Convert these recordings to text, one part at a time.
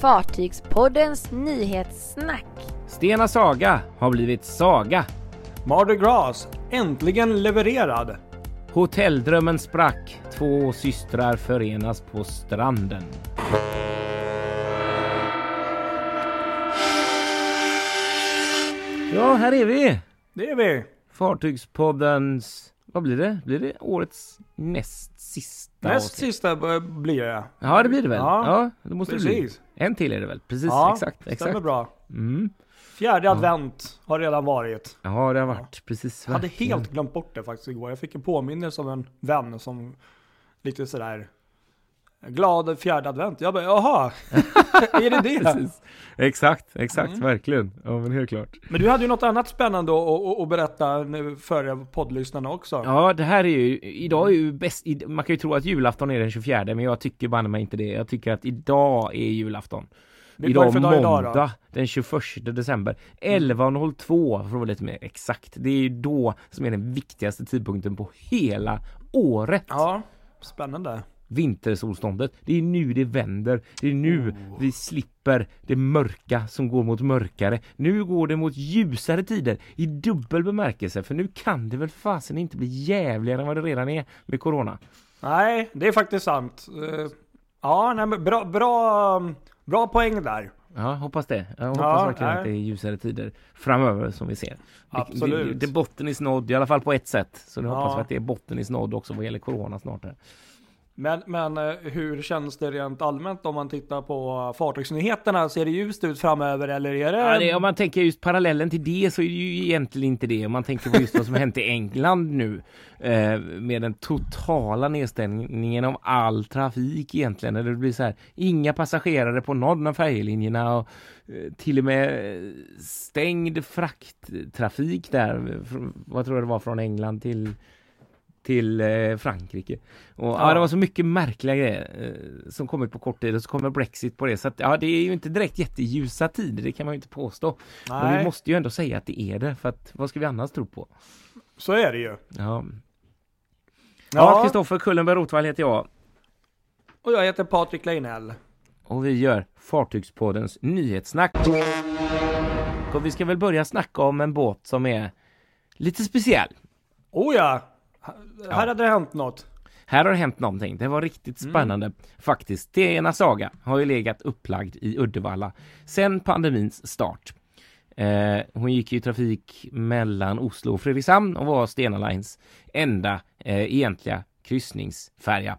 Fartygspoddens nyhetssnack. Stena Saga har blivit saga. Mardi Gras, äntligen levererad. Hotelldrömmen sprack. Två systrar förenas på stranden. Ja, här är vi! Det är vi. Fartygspoddens... Vad blir det? Blir det årets näst sista Näst avsnitt? sista blir det. Ja, det blir det väl? Ja, Ja, det måste det bli. Precis. En till är det väl? Precis, Ja, exakt. Stämmer exakt. bra. Mm. Fjärde advent har redan varit. Ja, det har varit precis. Jag hade helt glömt bort det faktiskt igår. Jag fick en påminnelse av en vän som lite sådär glad fjärde advent. Jag bara, jaha, är det det? Precis. Exakt, exakt, Mm. verkligen. Ja, men helt klart. Men du hade ju något annat spännande att, att, berätta för poddlyssnarna också. Ja, det här är ju, idag är ju bäst, man kan ju tro att julafton är den 24, men jag tycker banne mig inte det. Jag tycker att idag är julafton. Idag för dag är idag måndag, då? den 21 december. 11.02 för att vara lite mer exakt. Det är ju då som är den viktigaste tidpunkten på hela året. Ja, spännande. Vintersolståndet. Det är nu det vänder. Det är nu Oh. vi slipper det mörka som går mot mörkare. Nu går det mot ljusare tider i dubbel bemärkelse. För nu kan det väl fasen inte bli jävligare än vad det redan är med corona. Nej, det är faktiskt sant. Eh, Ja, nej, men bra, bra, bra poäng där. Ja, hoppas det. Jag hoppas Ja, verkligen nej. att det är ljusare tider framöver som vi ser. Det- Absolut. Det, det, botten är nådd, i alla fall på ett sätt. Så nu Ja. hoppas vi att det är botten är nådd också vad gäller corona snart. Här. Men, men eh, hur känns det rent allmänt om man tittar på fartygsnyheterna? Ser det ljust ut framöver eller är det... Ja, det, om man tänker just parallellen till det så är det ju egentligen inte det. Om man tänker på just vad som hänt i England nu eh, med den totala nedstängningen av all trafik egentligen. Där det blir så här, inga passagerare på någon av färjelinjerna och eh, till och med eh, stängd frakttrafik där. Vad tror jag det var från England till till eh, Frankrike. Och, ja. Ja. det var så mycket märkliga grejer eh, som kommit på kort tid och så kommer Brexit på det. Så att, ja, det är ju inte direkt jätteljusa tider, det kan man ju inte påstå. Men Nej, vi måste ju ändå säga att det är det, för att vad ska vi annars tro på? så är det ju. Ja, ja Ja, Kristoffer Kullenberg Rotvall heter jag och jag heter Patrik Leinell. och vi gör Fartygspoddens nyhetssnack. Och vi ska väl börja snacka om en båt som är lite speciell. Oh ja! Här Ja. hade det hänt något. Här har det hänt någonting. Det var riktigt Mm. spännande faktiskt. Stena Saga har ju legat upplagd i Uddevalla sedan pandemins start. Eh, hon gick ju i trafik mellan Oslo och Fredrikshamn och var Stena Lines enda eh, egentliga kryssningsfärja.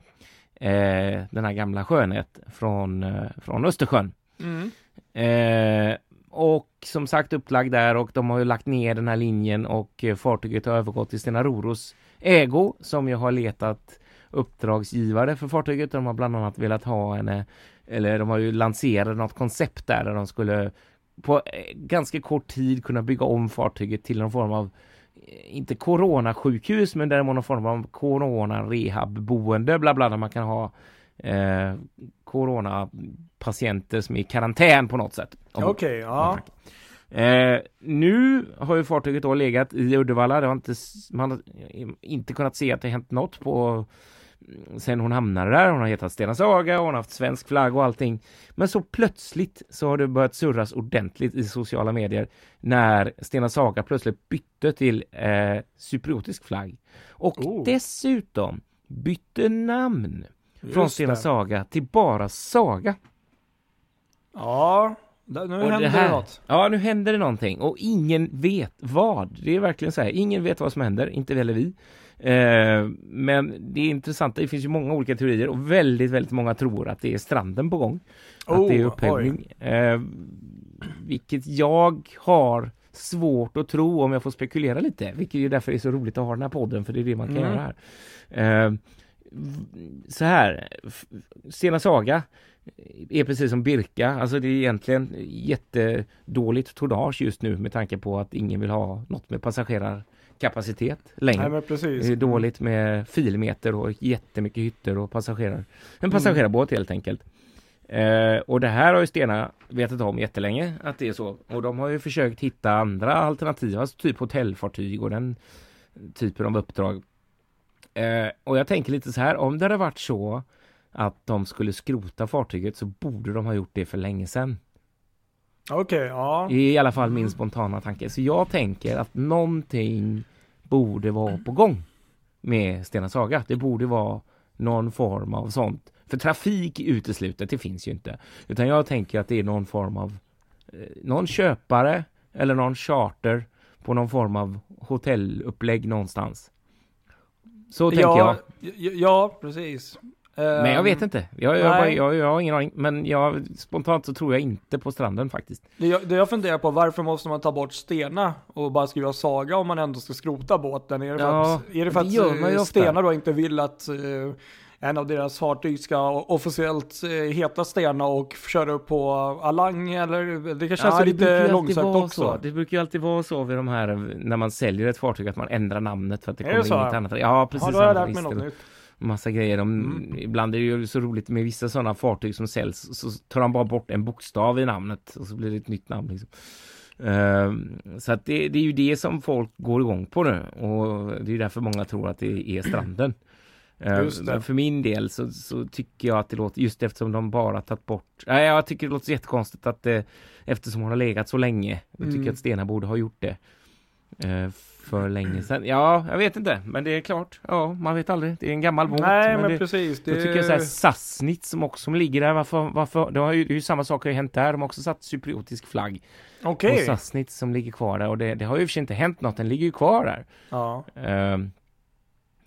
Eh, den här gamla sjönät från, eh, från Östersjön. Mm. Eh, och som sagt upplagd där och de har ju lagt ner den här linjen och eh, fartyget har övergått till Stena Roros ägo som ju har letat uppdragsgivare för fartyget. De har bland annat velat ha en, eh, eller de har ju lanserat något koncept där, där de skulle på eh, ganska kort tid kunna bygga om fartyget till någon form av eh, inte coronasjukhus men däremot någon form av corona rehabboende bla bla där man kan ha eh, coronapatienter som är i karantän på något sätt. Okej, ja. Eh, nu har ju fartyget då legat i Uddevalla. Det har inte, man har inte kunnat se att det hänt något på sen hon hamnade där. Hon har hetat Stena Saga och hon har haft svensk flagg och allting. Men så plötsligt så har det börjat surras ordentligt i sociala medier när Stena Saga plötsligt bytte till eh, cypriotisk flagg. Och Oh. dessutom bytte namn från Just Stena det. Saga till bara Saga. Ja, nu Och händer här- det något. Ja, nu händer det någonting och ingen vet vad. Det är verkligen så här. Ingen vet vad som händer, inte heller vi. Eh, men det är intressant. Det finns ju många olika teorier och väldigt, väldigt många tror att det är stranden på gång. att det är Oh, upphävning. Eh, vilket jag har svårt att tro om jag får spekulera lite. Vilket ju därför är så roligt att ha den här podden för det är det man kan Mm. göra här. Eh, så här, Stena Saga är precis som Birka, alltså det är egentligen jättedåligt tonnage just nu med tanke på att ingen vill ha något med passagerarkapacitet längre. Nej. Det är dåligt med filmeter och jättemycket hytter och passagerar. En passagerarbåt helt enkelt. Eh, och det här har ju Stena vetat om jättelänge att det är så. Och de har ju försökt hitta andra alternativ, alltså typ hotellfartyg och den typen av uppdrag. Eh, och jag tänker lite så här, om det hade varit så att de skulle skrota fartyget så borde de ha gjort det för länge sedan. Okej, ja. I alla fall min spontana tanke. Så jag tänker att någonting borde vara på gång med Stena Saga. Det borde vara någon form av sånt. För trafik uteslutet, det finns ju inte. Utan jag tänker att det är någon form av eh, någon köpare eller någon charter på någon form av hotellupplägg någonstans. Så tänker jag. ja, ja, ja, precis. Men jag vet inte. Jag, jag, bara, jag, jag har ingen aning. Men jag, spontant så tror jag inte på stranden faktiskt. Det jag, det jag funderar på, varför måste man ta bort Stena och bara skriva Saga om man ändå ska skrota båten? Är det för Ja, att, är det för det att eh. Stena då inte vill att eh, en av deras fartyg ska officiellt eh, heta Stena och köra upp på Alang eller? Det känns Ja, det lite långsökt också. Så. Det brukar ju alltid vara så vid de här, när man säljer ett fartyg, att man ändrar namnet för att det Är det kommer så? inget annat. Ja, precis. Ja, då har jag lärt mig något nytt. Massa grejer. De, Mm. Ibland är det ju så roligt med vissa sådana fartyg som säljs, så tar de bara bort en bokstav i namnet och så blir det ett nytt namn. Liksom. Ehm, så att det, det är ju det som folk går igång på nu och det är därför många tror att det är stranden. Det. Men för min del så, så tycker jag att det låter, just eftersom de bara tagit bort, nej jag tycker det låter jättekonstigt att det, eftersom hon har legat så länge, jag tycker Mm. att Stena borde ha gjort det. eh, för länge sedan. Ja, jag vet inte, men det är klart. Ja, man vet aldrig. Det är en gammal båt. Nej, men, det, precis. jag tycker jag så här Sassnitz som också som ligger där. Varför? varför det, har ju, det är ju samma sak har ju hänt där. De har också satt cypriotisk flagg. Okej. Och Sassnitz som ligger kvar där. Och det, det har ju i och för sig inte hänt något. Den ligger ju kvar där. Ja. Ehm,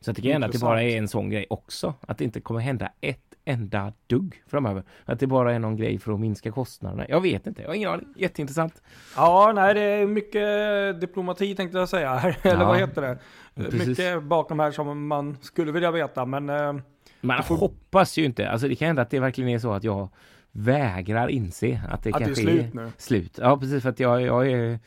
så det kan hända att det bara är en sån grej också. Att det inte kommer hända ett enda dugg framöver. Att det bara är någon grej för att minska kostnaderna. Jag vet inte. Jag har ingen aning. Jätteintressant. ja, nej det är mycket diplomati tänkte jag säga. här. Eller Ja. vad heter det? Precis. Mycket bakom här som man skulle vilja veta. Men eh, Man får- hoppas ju inte. Alltså det kan hända att det verkligen är så att jag vägrar inse att det att det är kanske slut nu. slut. Ja, precis för att jag, jag är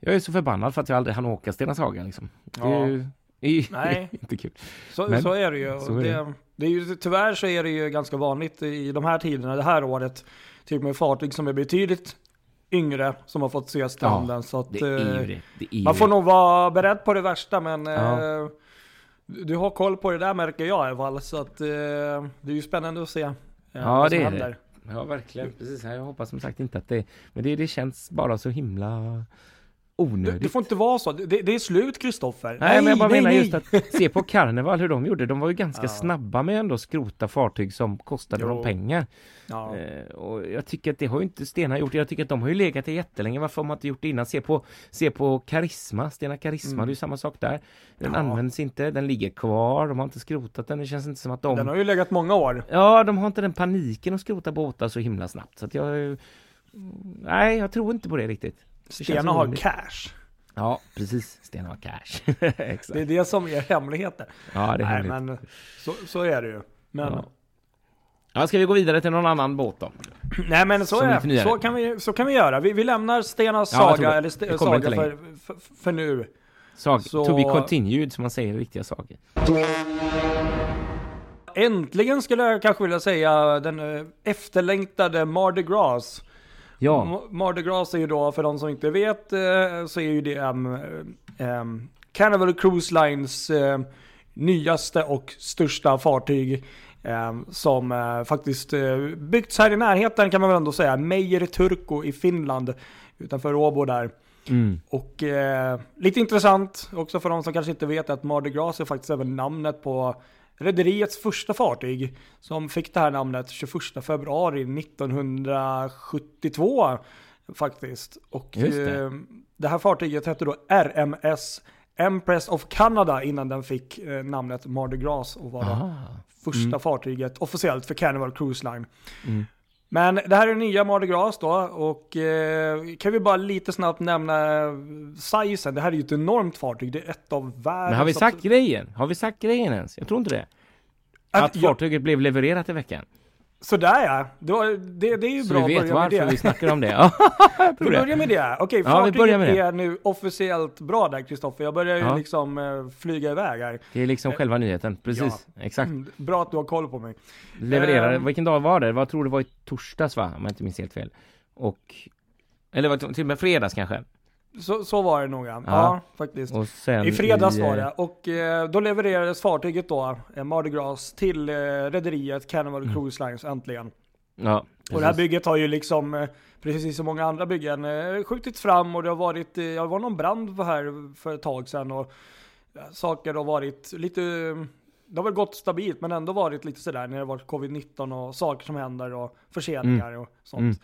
jag är så förbannad för att jag aldrig hann åka Stena Saga liksom. Ja. det Nej. inte kul. Så, Men- så är det ju. så är det, det. det. är ju. Tyvärr så är det ju ganska vanligt i de här tiderna, det här året, typ med fartyg som är betydligt yngre som har fått se stranden. så att, Det eh, det. det är man får det. nog vara beredd på det värsta men Ja. eh, du har koll på det där märker jag i alla fall. Så att, eh, det är ju spännande att se eh, Ja, vad det som är händer. Ja, verkligen. Precis. Jag hoppas som sagt inte att det... Men det, det känns bara så himla onödigt. Det, det får inte vara så. Det, det är slut Kristoffer. Nej, men jag bara nej, menar nej. just att se på Carnival hur de gjorde. De var ju ganska Ja. snabba med ändå att skrota fartyg som kostade Jo. dem pengar. Ja. Eh, och jag tycker att det har ju inte Stena gjort. Jag tycker att de har ju legat där jättelänge. Varför har man inte gjort det innan? Se på, se på Karisma, Stena Karisma, Mm. det är ju samma sak där. Den Ja. används inte, den ligger kvar, de har inte skrotat den. Det känns inte som att de... Den har ju legat många år. Ja, de har inte den paniken att skrota båtar så himla snabbt. Så att jag... Nej, jag tror inte på det riktigt. Stena har cash. Ja, precis. Stena har cash. Exakt. Det är det som är hemligheten. Ja, det är Nej, hemligt. men så, så är det ju. Men, Ja. Ja, ska vi gå vidare till någon annan båt då? nej men så är. Så kan, vi, så kan vi göra. Vi, vi lämnar Stenas Ja, saga, eller st- saga för, för, för nu. Sag, Så- To be continued, som man säger i riktiga saker. Äntligen skulle jag kanske vilja säga den eh, efterlängtade Mardi Gras. Ja, Ma- Mardi Gras är ju då, för de som inte vet, eh, så är ju det um, um, Carnival Cruise Lines eh, nyaste och största fartyg. eh, som eh, faktiskt byggts här i närheten kan man väl ändå säga. Meijer Turku i Finland. Utanför Åbo där. mm. Och eh, lite intressant också för de som kanske inte vet att Mardi Gras är faktiskt även namnet på rederiets första fartyg. Som fick det här namnet 21 februari 1972 faktiskt. Och det. eh, det här fartyget hette då RMS Empress of Canada innan den fick eh, namnet Mardi Gras och var det Aha. första Mm. fartyget officiellt för Carnival Cruise Line. Mm. Men det här är nya Mardi Gras då och eh, kan vi bara lite snabbt nämna eh, sizen. Det här är ju ett enormt fartyg. Det är ett av världens... Men har vi sagt grejen? Har vi sagt grejen ens? Jag tror inte det. att, Att fartyget blev levererat i veckan. Sådär ja. Då, det, det är ju Så bra vi att vet börja med varför det. vi snackar om det. Ja, Vi börjar med det. Okej, Ja, vi fartyget med det. är nu officiellt bra där Kristoffer. Jag börjar ju Ja. liksom eh, flyga iväg här. Det är liksom själva nyheten. Precis. Exakt. Mm, bra att du har koll på mig. Levererade. Ehm. Vilken dag var det? Jag tror det var i torsdags va? Om jag inte minns helt fel. Och... Eller till och med fredags kanske? Så, så var det nog ja. Ja. faktiskt. I fredags i, var det. Och eh, då levererades fartyget då, eh, Mardi Gras, till eh, rederiet Carnival Mm. Cruise Lines äntligen. Ja, Och det här bygget har ju liksom, eh, precis som många andra byggen, eh, skjutits fram och det har varit, eh, det var någon brand här för ett tag sedan och saker har varit lite, det har väl gått stabilt men ändå varit lite sådär när det har varit covid-19 och saker som händer och förseningar och sånt. Mm.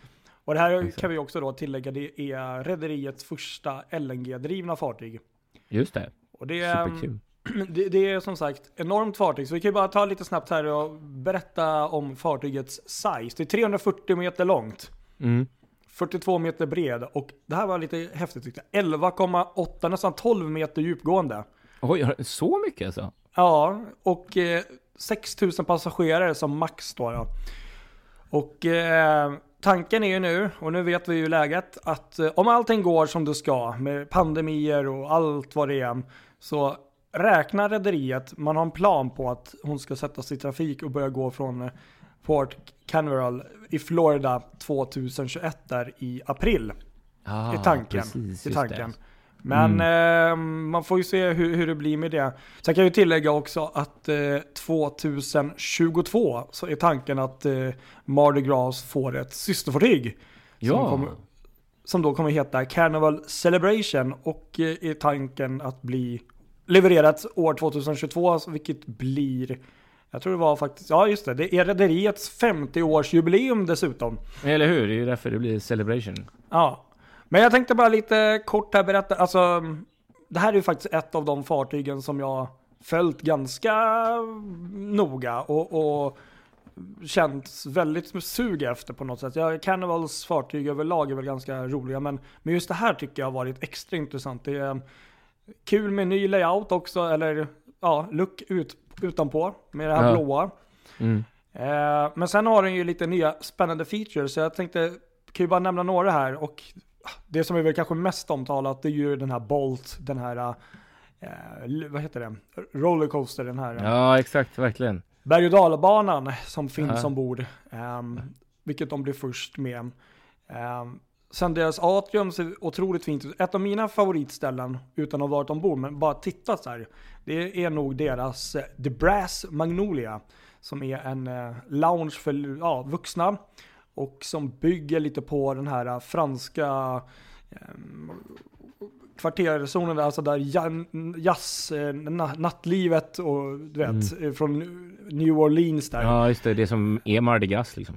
Och det här kan vi också då tillägga, det är rederiets första LNG-drivna fartyg. Just det. Och det är, Superkul. det, det är som sagt enormt fartyg, så vi kan ju bara ta lite snabbt här och berätta om fartygets size. Det är 340 meter långt, Mm. 42 meter bred och det här var lite häftigt tyckte jag. 11,8, nästan 12 meter djupgående. Oj, så mycket alltså? Ja, och eh, 6000 passagerare som max då. då. Och eh, tanken är ju nu, och nu vet vi ju läget, att eh, om allting går som det ska med pandemier och allt vad det är, så räknar rederiet, man har en plan på att hon ska sättas i trafik och börja gå från eh, Port Canaveral i Florida 2021 där i april. Ah, i tanken. Precis, i just det. Men eh, man får ju se hur, hur det blir med det. Sen kan jag ju tillägga också att eh, 2022 så är tanken att eh, Mardi Gras får ett systerfartyg. Som, Ja, kommer, som då kommer heta Carnival Celebration och eh, är tanken att bli levererat år 2022, alltså, vilket blir jag tror det var faktiskt, ja just det, det är rederiets 50-årsjubileum dessutom. eller hur? Det är ju därför det blir celebration. Ja, men jag tänkte bara lite kort här berätta, alltså det här är ju faktiskt ett av de fartygen som jag följt ganska noga och, och känt väldigt sug efter på något sätt. Jag, Carnivals fartyg överlag är väl ganska roliga, men, men just det här tycker jag har varit extra intressant. Det är kul med ny layout också, eller ja, look ut, utanpå med det här Ja. blåa. Mm. Eh, men sen har den ju lite nya spännande features, så jag tänkte, kan ju bara nämna några här och det som är väl kanske mest omtalat det är ju den här Bolt, den här, eh, vad heter det, Rollercoaster, den här Ja, exakt, verkligen. berg och dalbanan som finns Ja. ombord. Um, vilket de blir först med. Um, sen deras atrium ser otroligt fint ut. Ett av mina favoritställen, utan att ha varit ombord, men bara tittat så här. Det är nog deras eh, The Brass Magnolia. Som är en eh, lounge för ja, vuxna. Och som bygger lite på den här eh, franska kvarterzonen, där, alltså där jazz, eh, na- nattlivet och du vet, eh, från New Orleans där. Ja, Ja, just det. Det som är Mardi Gras liksom.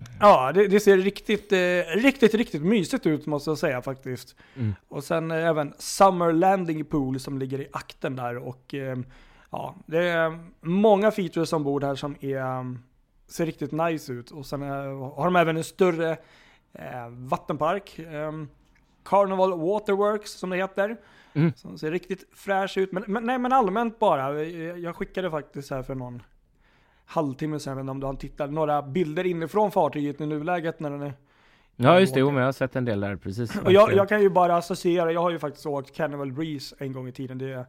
det, det ser riktigt, eh, riktigt, riktigt mysigt ut måste jag säga faktiskt. Mm. Och sen eh, även Summer Landing Pool som ligger i akten där och eh, ja, det är många features ombord här som är, eh, ser riktigt nice ut. Och sen eh, har de även en större eh, vattenpark. Eh, Carnival Waterworks som det heter. Mm. Som ser riktigt fräsch ut. Men, men, nej, men allmänt bara. Jag jag skickade faktiskt här för någon halvtimme sedan, om du har tittat, några bilder inifrån fartyget i nuläget när den är Ja, just det. Jo, men jag har sett en del där, precis. och jag, jag kan ju bara associera, jag har ju faktiskt åkt Carnival Breeze en gång i tiden. Det är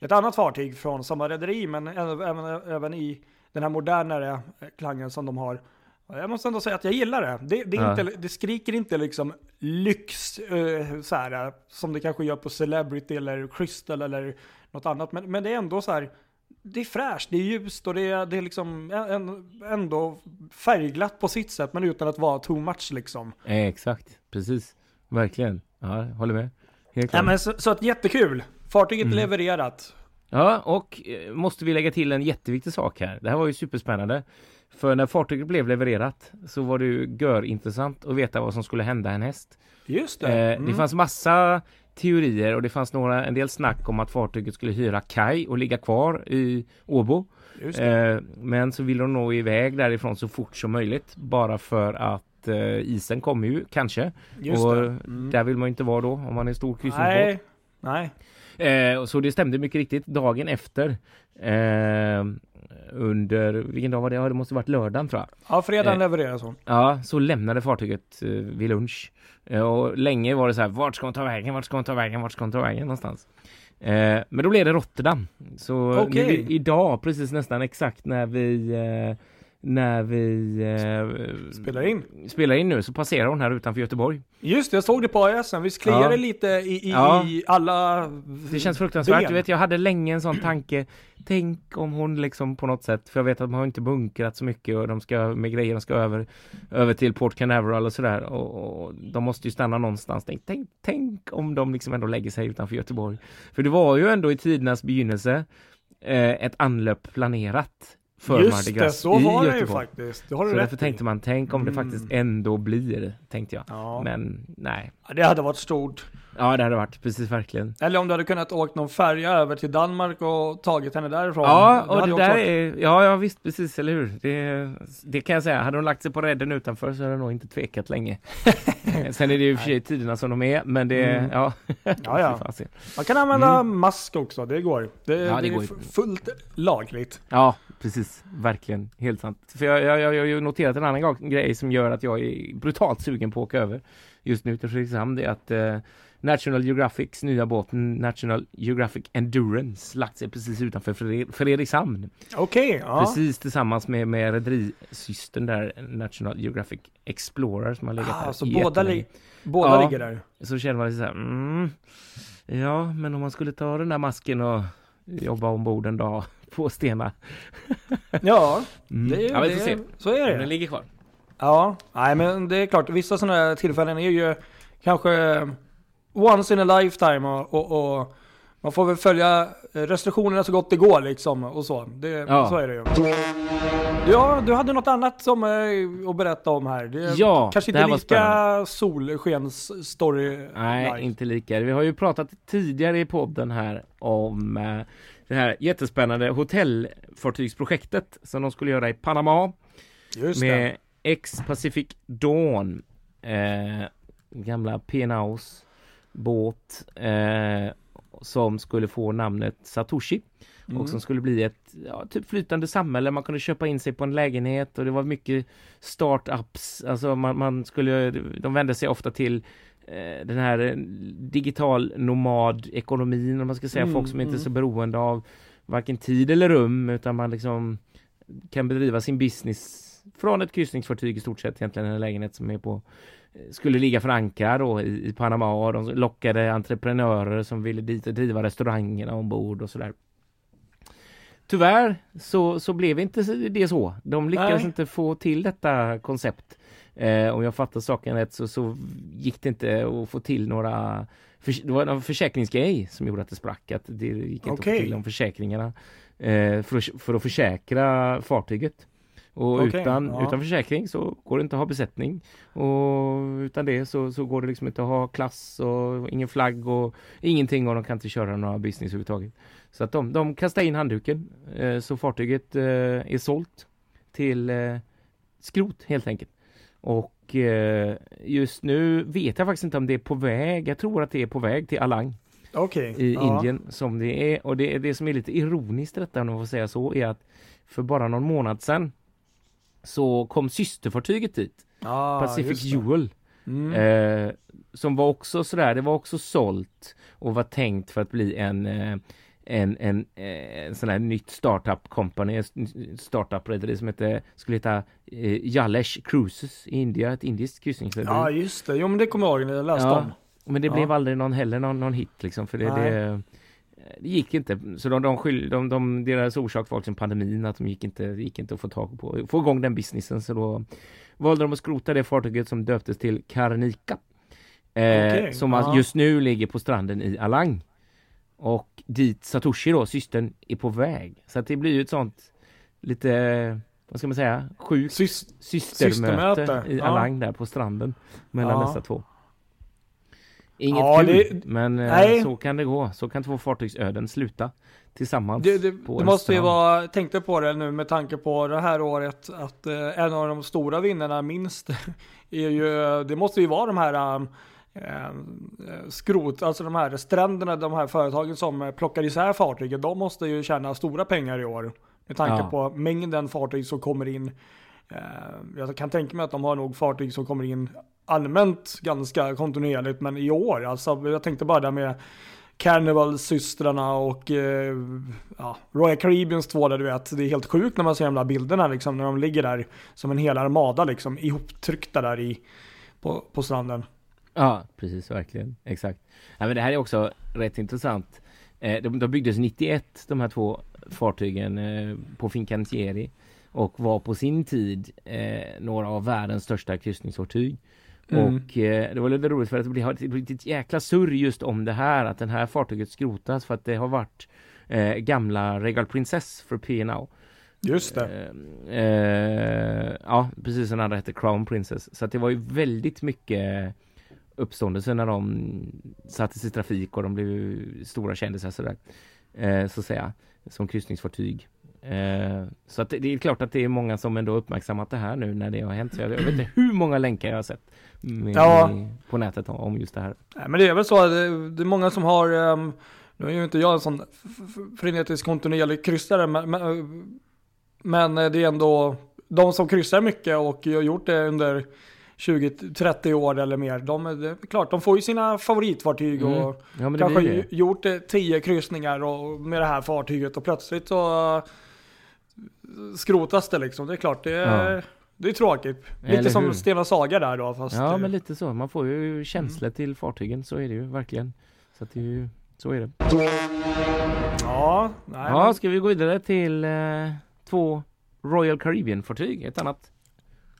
ett annat fartyg från samma rederi, men även, även, även i den här modernare eh, klangen som de har. Jag måste ändå säga att jag gillar det. Det, det, Ja. inte, det skriker inte liksom lyx eh, så här, eh, som det kanske gör på Celebrity eller Crystal eller något annat. Men, men det är ändå så här, det är fräscht, det är ljust och det är, det är liksom en, ändå färgglatt på sitt sätt, men utan att vara too much liksom. Eh, exakt, precis. Verkligen. Ja, håller med. Helt Ja, men så, så att jättekul. Fartyget Mm. levererat. Ja, och eh, måste vi lägga till en jätteviktig sak här. Det här var ju superspännande. För när fartyget blev levererat så var det ju görintressant att veta vad som skulle hända en häst. Just det. Eh, Mm. Det fanns massa teorier och det fanns några, en del snack om att fartyget skulle hyra kaj och ligga kvar i Åbo. Eh, men så vill de nå iväg därifrån så fort som möjligt. Bara för att isen kommer ju kanske. Just och. Mm. där vill man inte vara då om man är stor kryssningsbåt. Nej. Nej. Eh, så det stämde mycket riktigt dagen efter. Eh, under, vilken dag var det? Ja, det måste varit lördagen tror jag. Ja, fredagen Eh. levereras hon. Ja, så lämnade fartyget eh, vid lunch. Eh, och länge var det så här, vart ska hon ta vägen? Vart ska hon ta vägen? Vart ska hon ta vägen någonstans? Eh, men då blev det Rotterdam. Så Okej. nu, idag, precis nästan exakt när vi eh, när vi eh, Spelar in. spelar in nu så passerar hon här utanför Göteborg. Just det, jag såg det på ASN. Visst kliar Ja. lite i, i, Ja. i alla Det känns fruktansvärt. ben? Du vet, jag hade länge en sån tanke. Tänk om hon liksom på något sätt, för jag vet att de har inte bunkrat så mycket och de ska med grejer, de ska över, över till Port Canaveral och sådär och, och de måste ju stanna någonstans. Tänk, tänk, tänk om de liksom ändå lägger sig utanför Göteborg. För det var ju ändå i tidernas begynnelse eh, ett anlöp planerat för Mardi Just det, Gras så i var det ju faktiskt. Det har du Så rätt därför i. tänkte man, tänk om det Mm. faktiskt ändå blir, tänkte jag. Ja. Men nej. Det hade varit stort. Ja, det hade varit precis verkligen. Eller om du hade kunnat åkt någon färja över till Danmark och tagit henne därifrån. Ja, och hade det där varit- är, ja, ja visst, precis, eller hur? Det, det kan jag säga. Hade hon lagt sig på redden utanför så hade hon nog inte tvekat länge. Sen är det ju och för sig tiderna som de är, men det, Mm. ja. Ja, ja. Man kan använda mask också, det går. Det, Mm. Ja, det det, går är fullt lagligt. ja, precis. Verkligen. Helt sant. För jag, jag, jag, jag har ju noterat en annan gång, grej som gör att jag är brutalt sugen på att åka över just nu till Fredrikshamn. Det är att eh, National Geographics nya båt National Geographic Endurance lagt sig precis utanför Fred- Fredrikshamn. Okej, ja. Precis tillsammans med, med rederisystern där, National Geographic Explorer som har legat Ah, där så båda, li- båda Ja. ligger där. Så känner man lite så här, mm, ja men om man skulle ta den där masken och jobba ombord en dag på Stena. Ja, Mm. det, ja, får se det, så är det. den ligger kvar. Ja, nej men det är klart, vissa sådana här tillfällen är ju kanske once in a lifetime och, och, och man får väl följa restriktionerna så gott det går liksom och så. Det, Ja. Så är det ju. Ja, du hade något annat som eh, att berätta om här. Det, Ja, kanske det inte lika spännande. solskens-story. Nej, inte lika. Vi har ju pratat tidigare i podden här om eh, det här jättespännande hotellfartygsprojektet som de skulle göra i Panama. Just med Ex-Pacific Dawn eh, gamla P&Aus båt eh, som skulle få namnet Satoshi. Mm. och som skulle bli ett ja, typ flytande samhälle. Man kunde köpa in sig på en lägenhet och det var mycket startups. Alltså man, man skulle, de vände sig ofta till den här eh, digital nomad ekonomin om man ska säga. Mm, Folk som inte är mm. så beroende av varken tid eller rum utan man liksom kan bedriva sin business från ett kryssningsfartyg i stort sett egentligen en lägenhet som är på skulle ligga för ankar då i, i Panama och de lockade entreprenörer som ville dit och driva restaurangerna ombord och sådär. Tyvärr så, så blev inte det så. De lyckades Nej. inte få till detta koncept. Eh, om jag fattar saken rätt så, så gick det inte att få till några för, det var en försäkringsgrej som gjorde att det sprack. Att det gick inte att Okej. få till de försäkringarna eh, för, att- för att försäkra fartyget. Och Okej, utan, ja. utan försäkring så går det inte att ha besättning. Och utan det så, så går det liksom inte att ha klass och ingen flagg och ingenting och de kan inte köra några business överhuvudtaget. Så att de, de kastar in handduken. Eh, så fartyget eh, är sålt till eh, skrot helt enkelt. Och eh, just nu vet jag faktiskt inte om det är på väg. Jag tror att det är på väg till Alang Okej. i ja. Indien som det är. Och det, det som är lite ironiskt detta om man får säga så är att för bara någon månad sedan så kom systerfartyget dit, Ah, Pacific. Jewel. Mm. Eh, som var också sådär, det var också sålt och var tänkt för att bli en eh, en, en, eh, en sån här nytt startup company, ett startup rederi som hette, skulle heta eh, Jalesh Cruises i India, ett indiskt kryssningsrederi. Ja, just det. Jo, men det kommer jag ihåg när jag läste Ja, om. Men det Ja. blev aldrig någon heller någon, någon hit liksom för det, det, det gick inte. Så de, de, skyll, de, de, deras orsak var liksom pandemin, att de gick inte, gick inte att få tag på, få igång den businessen. Så då valde de att skrota det fartyget som döptes till Karnika. Eh, Okej, som ja. just nu ligger på stranden i Alang. Och dit Satoshi då, systern, är på väg. Så att det blir ju ett sånt lite, vad ska man säga, sjukt Sys- systermöte, Systermöte, i ja. Alang där på stranden mellan Ja. dessa två. Inget Ja, kul, det- men eh, nej. så kan det gå. Så kan två fartygsöden sluta tillsammans. Det, det, det måste ju vara, tänkte på det nu med tanke på det här året, att eh, en av de stora vinnarna minst är ju, det måste ju vara de här um, eh, skrot, alltså de här stränderna, de här företagen som plockar isär fartygen, de måste ju tjäna stora pengar i år. Med tanke Ja. på mängden fartyg som kommer in. Eh, jag kan tänka mig att de har nog fartyg som kommer in allmänt ganska kontinuerligt, men i år, alltså jag tänkte bara där med Carnival-systrarna och eh, ja, Royal Caribbeans två där du vet. Det är helt sjukt när man ser de där bilderna liksom, när de ligger där som en hel armada liksom, ihoptryckta där i, på, på stranden. Ja, precis, verkligen. Exakt. Ja, men det här är också rätt intressant. Eh, de, de byggdes 91, de här två fartygen eh, på Fincantieri och var på sin tid eh, några av världens största kryssningsfartyg. Mm. Och eh, det var lite roligt för att det blivit ett jäkla surr just om det här att den här fartyget skrotas för att det har varit eh, gamla Regal Princess för P&O. Just det. Eh, ja, precis som den andra hette Crown Princess. Så att det var ju väldigt mycket uppståndelse när de sattes i trafik och de blev stora kändisar sådär. Eh, så att säga. Som kryssningsfartyg. Eh, så att det, det är klart att det är många som ändå uppmärksammat det här nu när det har hänt. Så jag, jag vet inte hur många länkar jag har sett med, ja. på nätet om just det här. Nej, men det är väl så att det, är många som har, um, nu är ju inte jag en sån frenetisk kontinuerlig kryssare, men, men, men, det är ändå de som kryssar mycket och har gjort det under 20-30 år eller mer. De, det klart, de får ju sina favoritfartyg mm. och ja, kanske gjort 10 kryssningar och, med det här fartyget och plötsligt så uh, skrotas det liksom. Det är klart, det är, ja. det är tråkigt. Lite eller som hur? Stena Saga där då. Fast ja, men lite så. Man får ju känslor mm. till fartygen, så är det ju verkligen. Så att det är ju, så är det. Ja, nej, ja ska vi gå vidare till eh, två Royal Caribbean-fartyg? Ett annat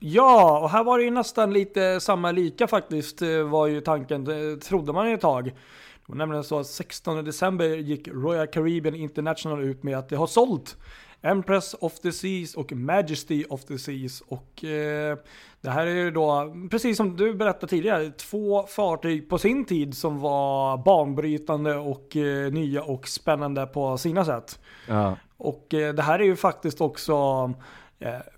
Ja, och här var det ju nästan lite samma lika faktiskt eh, var ju tanken, trodde man ett tag. Det var nämligen så att 16 december gick Royal Caribbean International ut med att det har sålt Empress of the Seas och Majesty of the Seas. Och eh, det här är ju då, precis som du berättade tidigare, två fartyg på sin tid som var banbrytande och eh, nya och spännande på sina sätt. Ja. Och eh, det här är ju faktiskt också eh,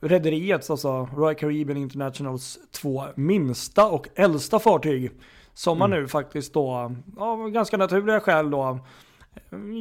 rederiets, alltså Royal Caribbean Internationals två minsta och äldsta fartyg. Som man mm. nu faktiskt då, av ganska naturliga skäl då,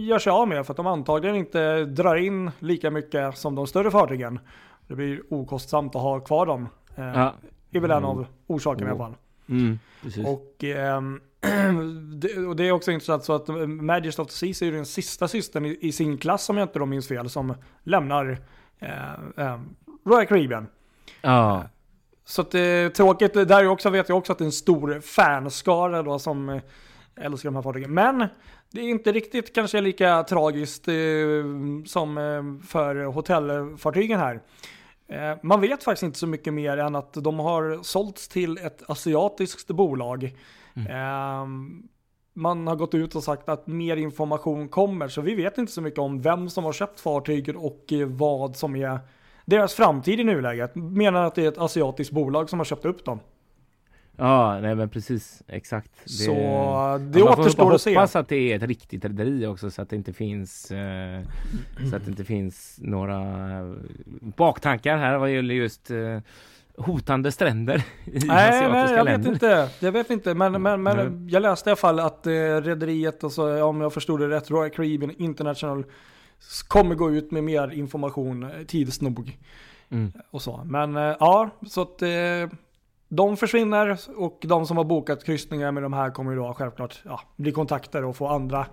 gör sig av med för att de antagligen inte drar in lika mycket som de större fartygen. Det blir okostsamt att ha kvar dem. Eh, ja. är väl en mm. av orsakerna mm. i alla fall. Mm, och, eh, det, och, det, är också intressant så att Majesty of the Seas är ju den sista systern i, i, sin klass om jag inte minns fel som lämnar eh, eh, Royal Caribbean. Ja. Så att det är tråkigt, där också vet jag också att det är en stor fanskara då som eh, älskar de här fartygen. Men det är inte riktigt kanske lika tragiskt eh, som eh, för hotellfartygen här. Eh, man vet faktiskt inte så mycket mer än att de har sålts till ett asiatiskt bolag. Mm. Eh, man har gått ut och sagt att mer information kommer, så vi vet inte så mycket om vem som har köpt fartyget och eh, vad som är deras framtid i nuläget. Menar att det är ett asiatiskt bolag som har köpt upp dem. Ja, nej men precis, exakt. Det, så det ja, återstår att se. Man hoppas att det är ett riktigt rederi också så att det inte finns eh, så att det inte finns några baktankar här vad gäller just eh, hotande stränder i Nej, nej jag länder. vet inte. Jag vet inte, men, men, men mm. jag läste i alla fall att eh, rederiet, och så, om jag förstod det rätt, Royal Caribbean International kommer gå ut med mer information eh, tids nog. Mm. Och så. Men eh, ja, så att eh, de försvinner och de som har bokat kryssningar med de här kommer ju då självklart ja, bli kontaktade och få andra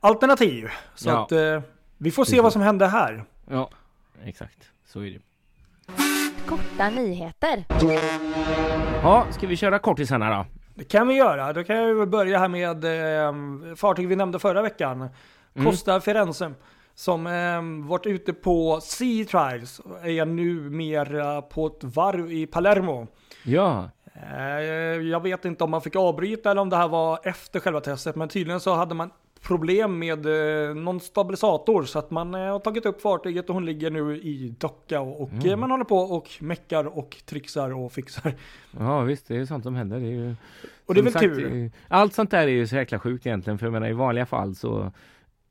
alternativ. Så ja. att eh, vi får se Precis. vad som händer här. Ja, exakt. Så är det. Korta nyheter. Ja, ska vi köra kortisarna då? Det kan vi göra. Då kan jag börja här med eh, fartyg vi nämnde förra veckan. Mm. Costa Firenze. Som eh, varit ute på Sea Trials. Är numera på ett varv i Palermo. Ja. Eh, jag vet inte om man fick avbryta eller om det här var efter själva testet, men tydligen så hade man problem med eh, någon stabilisator så att man eh, har tagit upp fartyget och hon ligger nu i docka och, mm. man håller på och meckar och trixar och fixar. Ja visst, det är sånt som händer. Det är ju, och det är väl sagt, tur. Allt sånt där är ju så jäkla sjukt egentligen för jag menar i vanliga fall så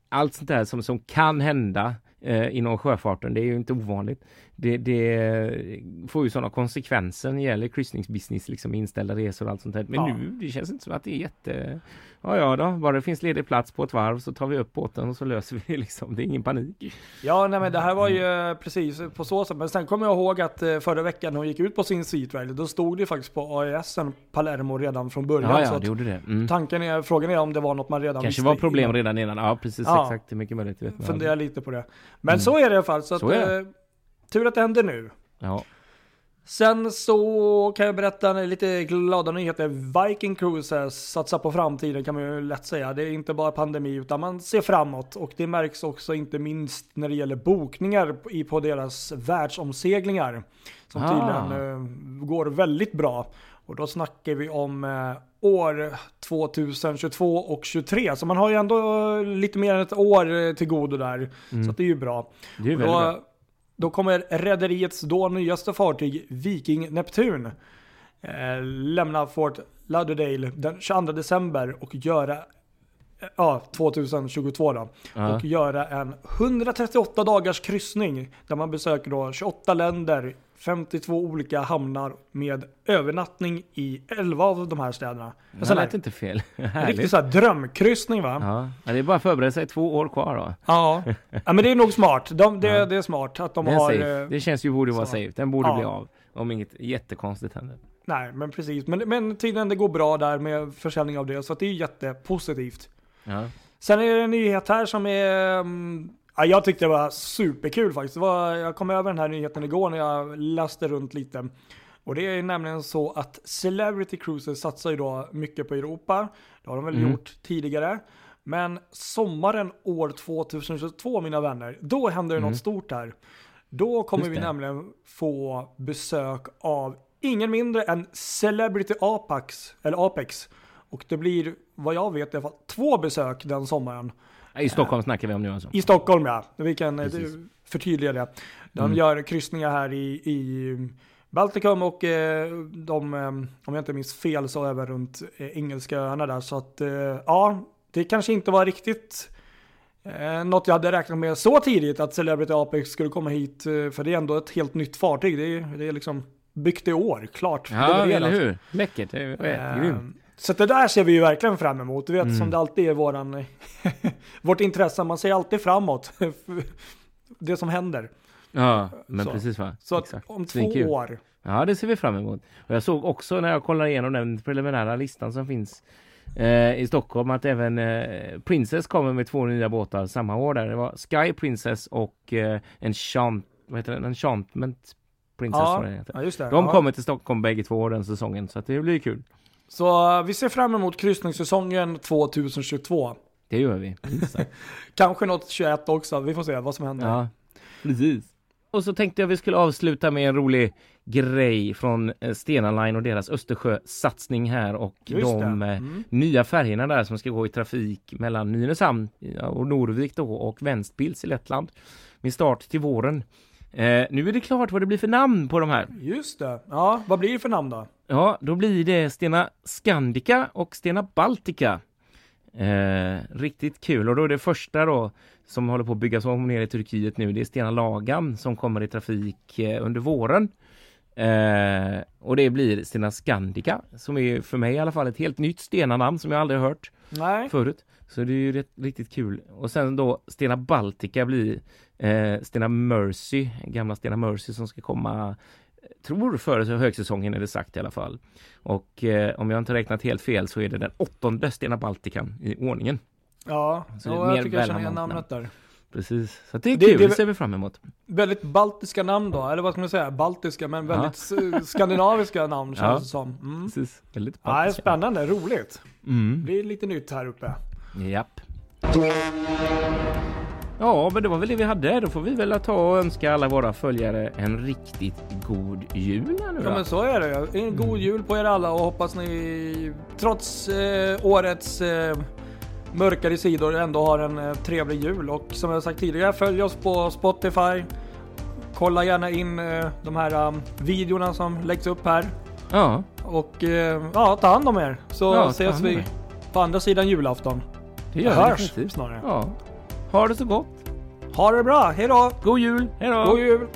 allt sånt där som, som kan hända eh, inom sjöfarten. Det är ju inte ovanligt. Det, det får ju sådana konsekvenser när det gäller kryssningsbusiness, liksom inställda resor och allt sånt där. Men Ja. nu, det känns inte som att det är jätte... Ja, ja då, bara det finns ledig plats på ett varv så tar vi upp båten och så löser vi det liksom. Det är ingen panik. Ja, nej men det här var ju eh, precis på så sätt. Men sen kommer jag ihåg att eh, förra veckan när hon gick ut på sin Seatrail, då stod det faktiskt på AISen Palermo redan från början. Ja, så ja, att det gjorde det. Mm. tanken är, frågan är om det var något man redan Kanske visste var problem innan. redan innan. Ja, precis. Ja. Exakt. Det är mycket möjligt. det Vet man Fundera aldrig. lite på det. Men Mm. så är det i alla fall. Så, att, Så eh, tur att det händer nu. Ja. Sen så kan jag berätta lite glada nyheter. Viking Cruises satsar på framtiden kan man ju lätt säga. Det är inte bara pandemi utan man ser framåt och det märks också inte minst när det gäller bokningar i- på deras världsomseglingar. Som Ah. tydligen eh, går väldigt bra. Och då snackar vi om eh, år 2022 och 2023. Så man har ju ändå lite mer än ett år eh, till godo där. Så att det är ju bra. Det är väldigt bra. Då, kommer rederiets då nyaste fartyg Viking Neptun eh, lämna Fort Lauderdale den 22 december och göra eh, Ja, 2022 då. Ja. Och göra en 138 dagars kryssning där man besöker då 28 länder, 52 olika hamnar med övernattning i 11 av de här städerna. Det sån lät här, inte fel. en riktig Härligt. så här drömkryssning va? Ja. det är bara att förbereda sig två år kvar då. Ja. ja, men det är nog smart. De, det, Ja. det är smart att de Den har... safe. eh, Det känns ju borde vara så. safe. Den borde Ja. bli av. Om inget jättekonstigt händer. Nej, men precis. Men, men tydligen det går bra där med försäljning av det, så det är jättepositivt. Ja. Sen är det en nyhet här som är... mm, Ja, jag tyckte det var superkul faktiskt. Var, jag kom över den här nyheten igår när jag läste runt lite. Och det är nämligen så att Celebrity Cruises satsar ju då mycket på Europa. Det har de väl Mm. gjort tidigare. Men sommaren år 2022 mina vänner, då händer det Mm. något stort här. Då kommer vi nämligen få besök av ingen mindre än Celebrity Apex, eller Apex. Och det blir, vad jag vet, i alla fall två besök den sommaren. I Stockholm snackar vi om nu alltså. I Stockholm ja, vi kan eh, Precis. förtydliga det. De Mm. gör kryssningar här i, i Baltikum och eh, de, eh, om jag inte minns fel, så även runt eh, Engelska öarna där. Så att eh, ja, det kanske inte var riktigt eh, något jag hade räknat med så tidigt att Celebrity Apex skulle komma hit. Eh, för det är ändå ett helt nytt fartyg. Det är, det är liksom byggt i år, klart. Ja, eller hur? Läckert. Det är Eh, grymt. Så det där ser vi ju verkligen fram emot. Du vet Mm. som det alltid är våran, vårt intresse. Man ser alltid framåt. det som händer. Ja, men så. precis va? Så Exakt. om två år. Ja, det ser vi fram emot. Och jag såg också när jag kollade igenom den preliminära listan som finns eh, i Stockholm att även eh, Princess kommer med två nya båtar samma år där. Det var Sky Princess och eh, Enchant, vad heter den? Enchantment Princess Ja, ja, just det. De ja. kommer till Stockholm bägge två den säsongen så att det blir kul. Så vi ser fram emot kryssningssäsongen 2022. Det gör vi. Kanske något 21 också. Vi får se vad som händer. Ja, precis. Och så tänkte jag vi skulle avsluta med en rolig grej från eh, Stena Line och deras Östersjösatsning här och Just de eh, Mm. nya färgerna där som ska gå i trafik mellan Nynäshamn och Norvik då och Ventspils i Lettland med start till våren. Eh, nu är det klart vad det blir för namn på de här. Just det. Ja, vad blir det för namn då? Ja, då blir det Stena Scandica och Stena Baltica. Eh, riktigt kul och då är det första då som håller på att byggas om ner i Turkiet nu. Det är Stena Lagan som kommer i trafik eh, under våren. Eh, och det blir Stena Scandica som är för mig i alla fall ett helt nytt Stena-namn som jag aldrig hört Nej. förut. Så det är ju rätt, riktigt kul. Och sen då Stena Baltica blir eh, Stena Mercy, gamla Stena Mercy som ska komma tror före högsäsongen är det sagt i alla fall. Och eh, om jag inte räknat helt fel så är det den åttonde Stena Baltican i ordningen. Ja, Så det är ja jag tycker jag känner igen namnet där. Precis, så det är Det- kul, det, det- ser vi fram emot. Väldigt baltiska namn då, eller vad ska man säga? Baltiska, men väldigt s- skandinaviska namn känns Ja. det som. Mm. Precis, väldigt Ja, baltiska. spännande, roligt. Mm. Det är lite nytt här uppe. Japp. Ja, men det var väl det vi hade. Då får vi väl ta och önska alla våra följare en riktigt god jul här nu Ja men så är det. En god jul på er alla och hoppas ni trots eh, årets eh, mörkare sidor ändå har en eh, trevlig jul. Och som jag sagt tidigare, följ oss på Spotify. Kolla gärna in eh, de här um, videorna som läggs upp här. Ja, Och eh, ja, ta hand om er. Så Ja, ses vi på andra sidan julafton. Det gör vi Hörs definitivt. snarare. Ja. Ha det så gott. Ha det bra, hejdå! God jul! Hej då! God jul!